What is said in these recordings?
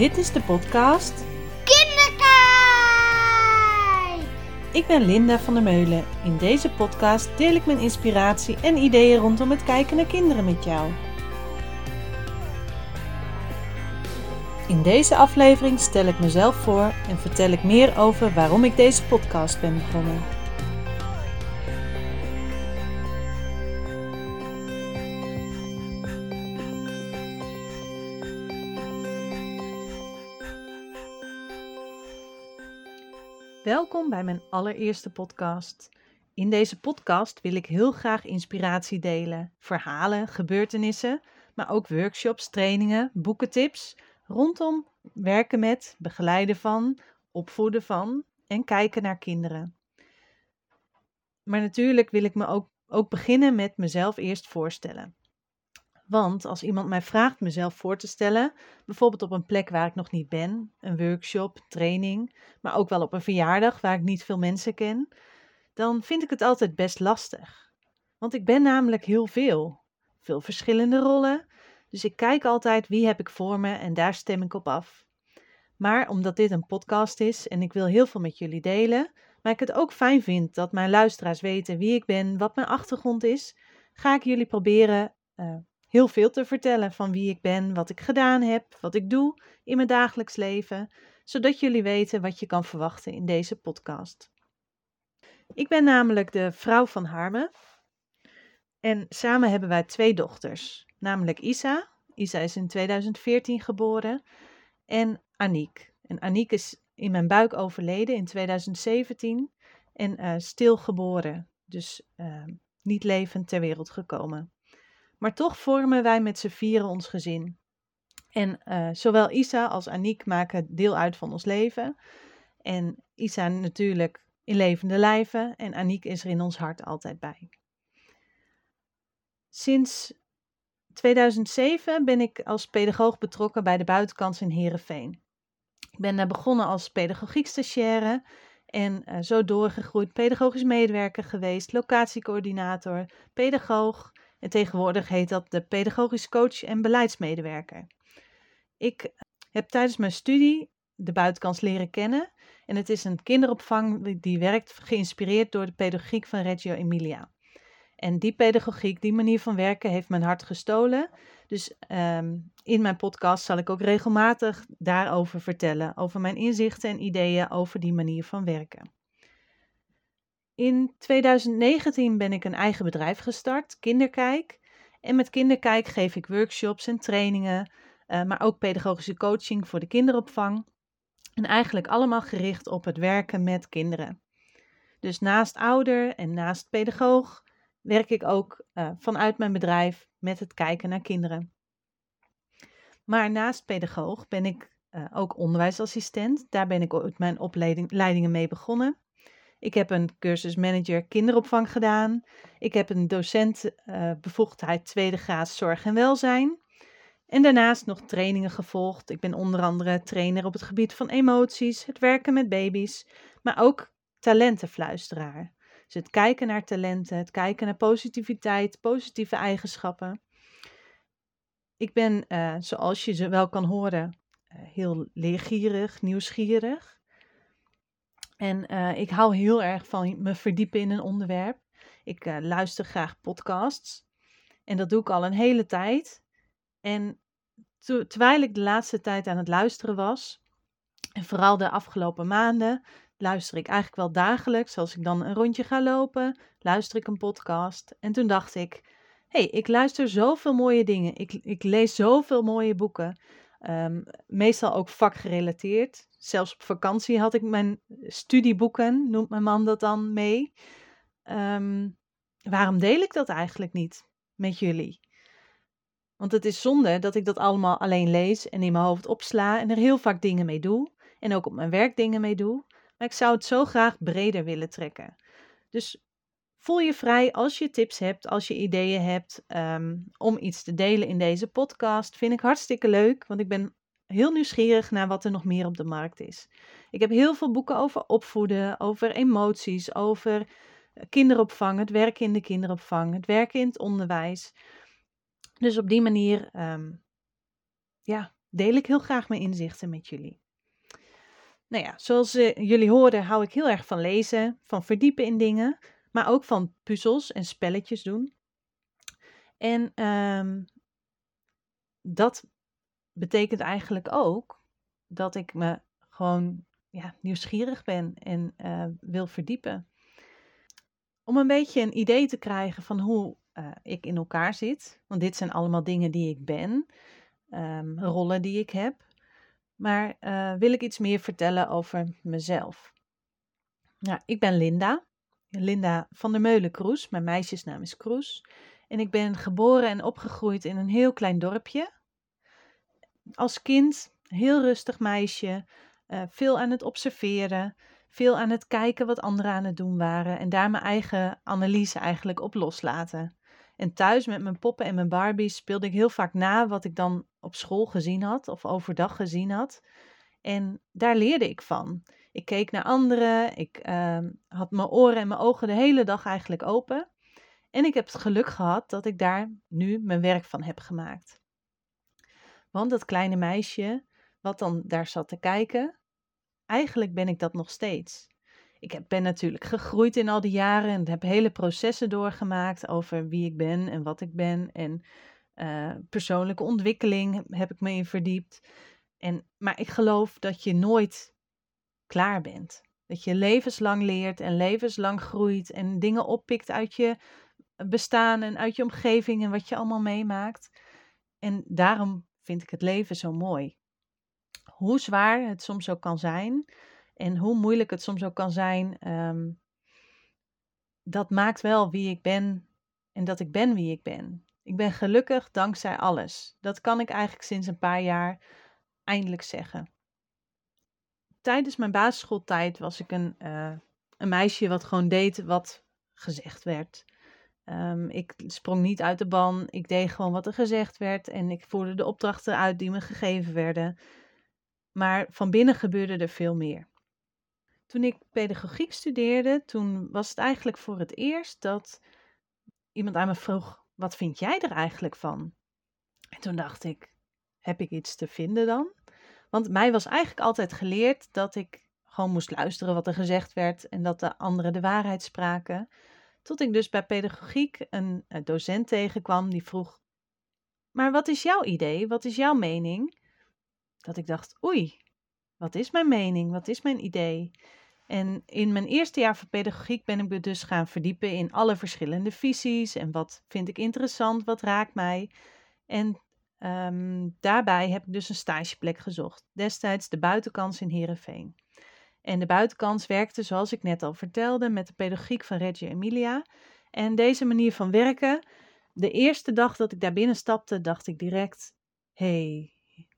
Dit is de podcast Kinderkijk! Ik ben Linda van der Meulen. In deze podcast deel ik mijn inspiratie en ideeën rondom het kijken naar kinderen met jou. In deze aflevering stel ik mezelf voor en vertel ik meer over waarom ik deze podcast ben begonnen. Welkom bij mijn allereerste podcast. In deze podcast wil ik heel graag inspiratie delen, verhalen, gebeurtenissen, maar ook workshops, trainingen, boekentips rondom werken met, begeleiden van, opvoeden van en kijken naar kinderen. Maar natuurlijk wil ik me ook, ook beginnen met mezelf eerst voorstellen. Want als iemand mij vraagt mezelf voor te stellen, bijvoorbeeld op een plek waar ik nog niet ben, een workshop, training, maar ook wel op een verjaardag waar ik niet veel mensen ken, dan vind ik het altijd best lastig. Want ik ben namelijk heel veel, veel verschillende rollen, dus ik kijk altijd wie heb ik voor me en daar stem ik op af. Maar omdat dit een podcast is en ik wil heel veel met jullie delen, maar ik het ook fijn vind dat mijn luisteraars weten wie ik ben, wat mijn achtergrond is, ga ik jullie proberen uh, heel veel te vertellen van wie ik ben, wat ik gedaan heb, wat ik doe in mijn dagelijks leven, zodat jullie weten wat je kan verwachten in deze podcast. Ik ben namelijk de vrouw van Harme en samen hebben wij twee dochters, namelijk Isa. Isa is in 2014 geboren en Aniek. En Aniek is in mijn buik overleden in 2017 en uh, stilgeboren, dus uh, niet levend ter wereld gekomen. Maar toch vormen wij met z'n vieren ons gezin. En uh, zowel Isa als Aniek maken deel uit van ons leven. En Isa natuurlijk in levende lijven en Aniek is er in ons hart altijd bij. Sinds 2007 ben ik als pedagoog betrokken bij de buitenkans in Heerenveen. Ik ben daar begonnen als pedagogiek stagiaire en uh, zo doorgegroeid pedagogisch medewerker geweest, locatiecoördinator, pedagoog en tegenwoordig heet dat de pedagogisch coach en beleidsmedewerker. Ik heb tijdens mijn studie de buitenkans leren kennen. En het is een kinderopvang die werkt geïnspireerd door de pedagogiek van Reggio Emilia. En die pedagogiek, die manier van werken, heeft mijn hart gestolen. Dus um, in mijn podcast zal ik ook regelmatig daarover vertellen. Over mijn inzichten en ideeën over die manier van werken. In 2019 ben ik een eigen bedrijf gestart, Kinderkijk. En met Kinderkijk geef ik workshops en trainingen, uh, maar ook pedagogische coaching voor de kinderopvang. En eigenlijk allemaal gericht op het werken met kinderen. Dus naast ouder en naast pedagoog werk ik ook uh, vanuit mijn bedrijf met het kijken naar kinderen. Maar naast pedagoog ben ik uh, ook onderwijsassistent. Daar ben ik ooit mijn opleidingen mee begonnen. Ik heb een cursus manager kinderopvang gedaan. Ik heb een docent uh, bevoegdheid tweede graad zorg en welzijn. En daarnaast nog trainingen gevolgd. Ik ben onder andere trainer op het gebied van emoties, het werken met baby's, maar ook talentenfluisteraar. Dus het kijken naar talenten, het kijken naar positiviteit, positieve eigenschappen. Ik ben, uh, zoals je ze wel kan horen, uh, heel leergierig, nieuwsgierig. En uh, ik hou heel erg van me verdiepen in een onderwerp. Ik uh, luister graag podcasts. En dat doe ik al een hele tijd. En terwijl ik de laatste tijd aan het luisteren was, en vooral de afgelopen maanden, luister ik eigenlijk wel dagelijks. Als ik dan een rondje ga lopen, luister ik een podcast. En toen dacht ik, hé, hey, ik luister zoveel mooie dingen. Ik, ik lees zoveel mooie boeken. Um, meestal ook vakgerelateerd. Zelfs op vakantie had ik mijn studieboeken, noemt mijn man dat dan, mee. Um, waarom deel ik dat eigenlijk niet met jullie? Want het is zonde dat ik dat allemaal alleen lees en in mijn hoofd opsla en er heel vaak dingen mee doe. En ook op mijn werk dingen mee doe. Maar ik zou het zo graag breder willen trekken. Dus voel je vrij als je tips hebt, als je ideeën hebt um, om iets te delen in deze podcast. Vind ik hartstikke leuk, want ik ben heel nieuwsgierig naar wat er nog meer op de markt is. Ik heb heel veel boeken over opvoeden, over emoties, over eh, kinderopvang, het werken in de kinderopvang, het werken in het onderwijs. Dus op die manier um, ja, deel ik heel graag mijn inzichten met jullie. Nou ja, zoals uh, jullie horen hou ik heel erg van lezen, van verdiepen in dingen, maar ook van puzzels en spelletjes doen. En um, dat betekent eigenlijk ook dat ik me gewoon ja, nieuwsgierig ben en uh, wil verdiepen. Om een beetje een idee te krijgen van hoe uh, ik in elkaar zit. Want dit zijn allemaal dingen die ik ben, um, rollen die ik heb. Maar uh, wil ik iets meer vertellen over mezelf. Nou, ik ben Linda. Linda van der Meulen Kroes. Mijn meisjesnaam is Kroes. En ik ben geboren en opgegroeid in een heel klein dorpje. Als kind, heel rustig meisje, uh, veel aan het observeren, veel aan het kijken wat anderen aan het doen waren en daar mijn eigen analyse eigenlijk op loslaten. En thuis met mijn poppen en mijn Barbies speelde ik heel vaak na wat ik dan op school gezien had of overdag gezien had. En daar leerde ik van. Ik keek naar anderen, ik uh, had mijn oren en mijn ogen de hele dag eigenlijk open. En ik heb het geluk gehad dat ik daar nu mijn werk van heb gemaakt. Want dat kleine meisje, wat dan daar zat te kijken, eigenlijk ben ik dat nog steeds. Ik ben natuurlijk gegroeid in al die jaren en heb hele processen doorgemaakt over wie ik ben en wat ik ben. En uh, persoonlijke ontwikkeling heb ik me in verdiept. En, maar ik geloof dat je nooit klaar bent. Dat je levenslang leert en levenslang groeit en dingen oppikt uit je bestaan en uit je omgeving en wat je allemaal meemaakt. En daarom vind ik het leven zo mooi. Hoe zwaar het soms ook kan zijn en hoe moeilijk het soms ook kan zijn, um, dat maakt wel wie ik ben en dat ik ben wie ik ben. Ik ben gelukkig dankzij alles. Dat kan ik eigenlijk sinds een paar jaar eindelijk zeggen. Tijdens mijn basisschooltijd was ik een, uh, een meisje wat gewoon deed wat gezegd werd. Um, ik sprong niet uit de ban. Ik deed gewoon wat er gezegd werd. En ik voerde de opdrachten uit die me gegeven werden. Maar van binnen gebeurde er veel meer. Toen ik pedagogiek studeerde, toen was het eigenlijk voor het eerst dat iemand aan me vroeg: Wat vind jij er eigenlijk van? En toen dacht ik: Heb ik iets te vinden dan? Want mij was eigenlijk altijd geleerd dat ik gewoon moest luisteren wat er gezegd werd en dat de anderen de waarheid spraken. Tot ik dus bij pedagogiek een, docent tegenkwam die vroeg: Maar wat is jouw idee? Wat is jouw mening? Dat ik dacht: Oei, wat is mijn mening? Wat is mijn idee? En in mijn eerste jaar van pedagogiek ben ik me dus gaan verdiepen in alle verschillende visies en wat vind ik interessant, wat raakt mij. En um, daarbij heb ik dus een stageplek gezocht, destijds de buitenkans in Heerenveen. En de buitenkans werkte, zoals ik net al vertelde, met de pedagogiek van Reggio Emilia. En deze manier van werken, de eerste dag dat ik daar binnen stapte, dacht ik direct: hey,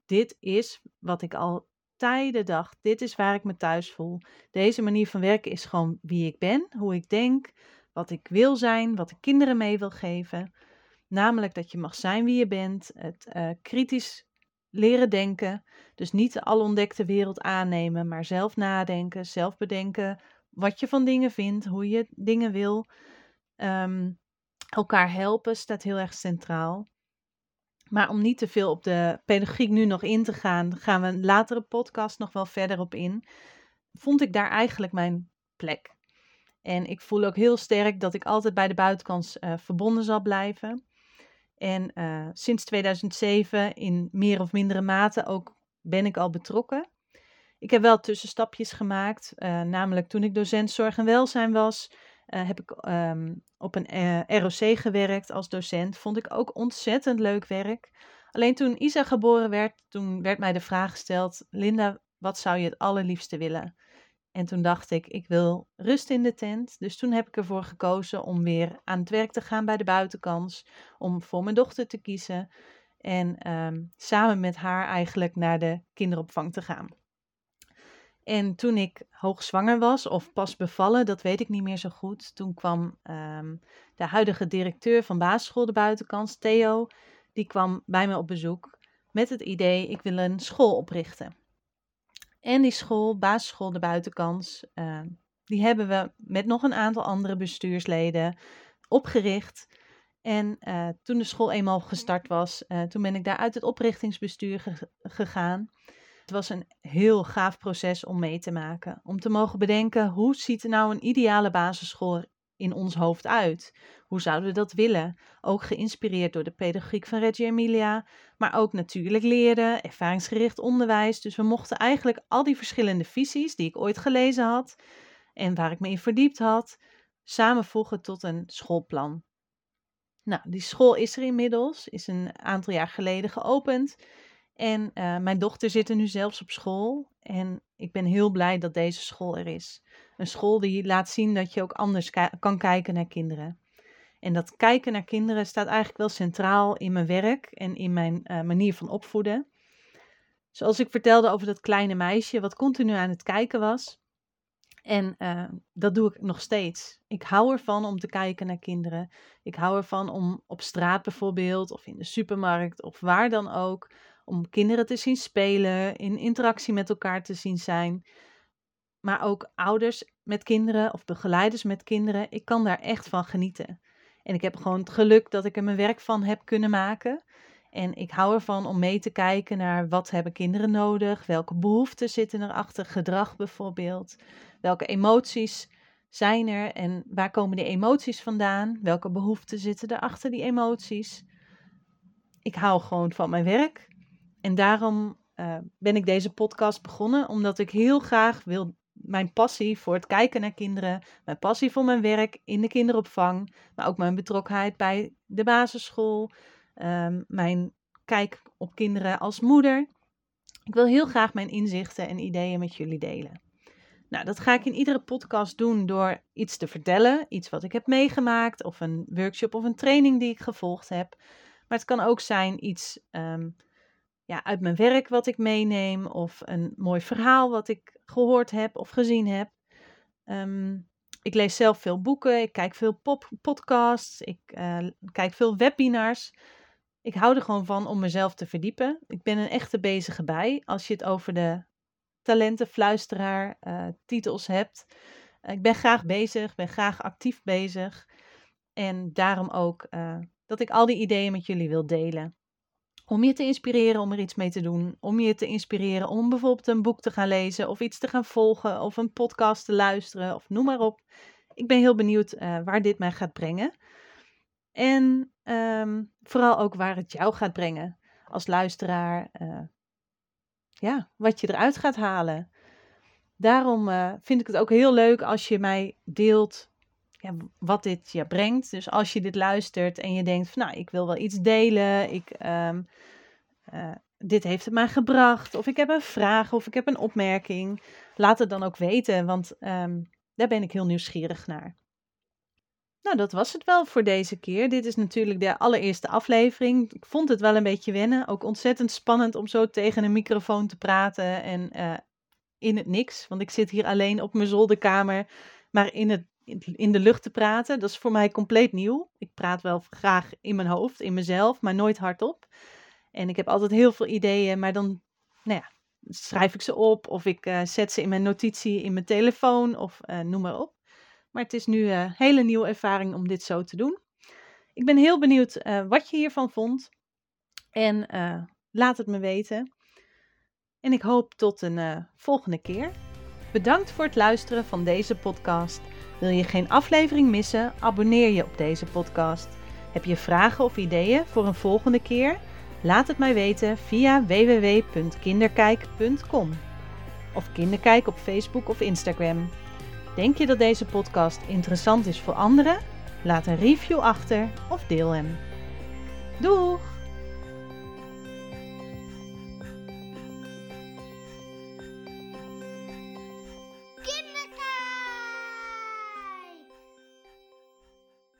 dit is wat ik al tijden dacht: dit is waar ik me thuis voel. Deze manier van werken is gewoon wie ik ben, hoe ik denk, wat ik wil zijn, wat ik kinderen mee wil geven. Namelijk dat je mag zijn wie je bent, het uh, kritisch leren denken. Dus niet de alontdekte wereld aannemen, maar zelf nadenken, zelf bedenken wat je van dingen vindt, hoe je dingen wil. Um, elkaar helpen staat heel erg centraal. Maar om niet te veel op de pedagogiek nu nog in te gaan, gaan we een latere podcast nog wel verder op in. Vond ik daar eigenlijk mijn plek. En ik voel ook heel sterk dat ik altijd bij de buitenkant uh, verbonden zal blijven. En uh, sinds 2007 in meer of mindere mate ook ben ik al betrokken. Ik heb wel tussenstapjes gemaakt, uh, namelijk toen ik docent zorg en welzijn was, uh, heb ik um, op een ROC gewerkt als docent. Vond ik ook ontzettend leuk werk. Alleen toen Isa geboren werd, toen werd mij de vraag gesteld: Linda, wat zou je het allerliefste willen? En toen dacht ik, ik wil rust in de tent. Dus toen heb ik ervoor gekozen om weer aan het werk te gaan bij de buitenkans. Om voor mijn dochter te kiezen. En um, samen met haar eigenlijk naar de kinderopvang te gaan. En toen ik hoogzwanger was of pas bevallen, dat weet ik niet meer zo goed. Toen kwam um, de huidige directeur van basisschool de buitenkans, Theo. Die kwam bij me op bezoek met het idee, ik wil een school oprichten. En die school, basisschool De Buitenkans, uh, die hebben we met nog een aantal andere bestuursleden opgericht. En uh, toen de school eenmaal gestart was, uh, toen ben ik daar uit het oprichtingsbestuur ge gegaan. Het was een heel gaaf proces om mee te maken. Om te mogen bedenken, hoe ziet nou een ideale basisschool in ons hoofd uit? Hoe zouden we dat willen? Ook geïnspireerd door de pedagogiek van Reggio Emilia, maar ook natuurlijk leren, ervaringsgericht onderwijs. Dus we mochten eigenlijk al die verschillende visies die ik ooit gelezen had en waar ik me in verdiept had, samenvoegen tot een schoolplan. Nou, die school is er inmiddels, is een aantal jaar geleden geopend. En uh, mijn dochter zit er nu zelfs op school. En ik ben heel blij dat deze school er is. Een school die laat zien dat je ook anders kan kijken naar kinderen. En dat kijken naar kinderen staat eigenlijk wel centraal in mijn werk en in mijn uh, manier van opvoeden. Zoals ik vertelde over dat kleine meisje wat continu aan het kijken was. En uh, dat doe ik nog steeds. Ik hou ervan om te kijken naar kinderen. Ik hou ervan om op straat bijvoorbeeld, of in de supermarkt, of waar dan ook, om kinderen te zien spelen, in interactie met elkaar te zien zijn. Maar ook ouders met kinderen of begeleiders met kinderen. Ik kan daar echt van genieten. En ik heb gewoon het geluk dat ik er mijn werk van heb kunnen maken. En ik hou ervan om mee te kijken naar wat hebben kinderen nodig, welke behoeften zitten erachter, gedrag bijvoorbeeld, welke emoties zijn er en waar komen die emoties vandaan, welke behoeften zitten er achter die emoties. Ik hou gewoon van mijn werk en daarom uh, ben ik deze podcast begonnen, omdat ik heel graag wil mijn passie voor het kijken naar kinderen, mijn passie voor mijn werk in de kinderopvang, maar ook mijn betrokkenheid bij de basisschool, um, mijn kijk op kinderen als moeder. Ik wil heel graag mijn inzichten en ideeën met jullie delen. Nou, dat ga ik in iedere podcast doen door iets te vertellen, iets wat ik heb meegemaakt, of een workshop of een training die ik gevolgd heb. Maar het kan ook zijn iets um, ja, uit mijn werk wat ik meeneem, of een mooi verhaal wat ik gehoord heb of gezien heb. Um, ik lees zelf veel boeken, ik kijk veel pop podcasts, ik uh, kijk veel webinars. Ik hou er gewoon van om mezelf te verdiepen. Ik ben een echte bezige bij als je het over de talentenfluisteraar uh, titels hebt. ik ben graag bezig, ben graag actief bezig. En daarom ook dat ik al die ideeën met jullie wil delen. Om je te inspireren om er iets mee te doen. Om je te inspireren om bijvoorbeeld een boek te gaan lezen of iets te gaan volgen of een podcast te luisteren of noem maar op. Ik ben heel benieuwd uh, waar dit mij gaat brengen. En um, vooral ook waar het jou gaat brengen als luisteraar. Uh, ja, wat je eruit gaat halen. Daarom uh, vind ik het ook heel leuk als je mij deelt ja, wat dit je brengt. Dus als je dit luistert en je denkt van nou, ik wil wel iets delen. Ik, um, uh, dit heeft het mij gebracht. Of ik heb een vraag of ik heb een opmerking. Laat het dan ook weten, want um, daar ben ik heel nieuwsgierig naar. Nou, dat was het wel voor deze keer. Dit is natuurlijk de allereerste aflevering. Ik vond het wel een beetje wennen. Ook ontzettend spannend om zo tegen een microfoon te praten en uh, in het niks. Want ik zit hier alleen op mijn zolderkamer, maar in, het, in de lucht te praten. Dat is voor mij compleet nieuw. Ik praat wel graag in mijn hoofd, in mezelf, maar nooit hardop. En ik heb altijd heel veel ideeën, maar dan nou ja, schrijf ik ze op of ik uh, zet ze in mijn notitie in mijn telefoon of uh, noem maar op. Maar het is nu een hele nieuwe ervaring om dit zo te doen. Ik ben heel benieuwd wat je hiervan vond. En laat het me weten. En ik hoop tot een volgende keer. Bedankt voor het luisteren van deze podcast. Wil je geen aflevering missen? Abonneer je op deze podcast. Heb je vragen of ideeën voor een volgende keer? Laat het mij weten via www.kinderkijk.com of Kinderkijk op Facebook of Instagram. Denk je dat deze podcast interessant is voor anderen? Laat een review achter of deel hem. Doeg!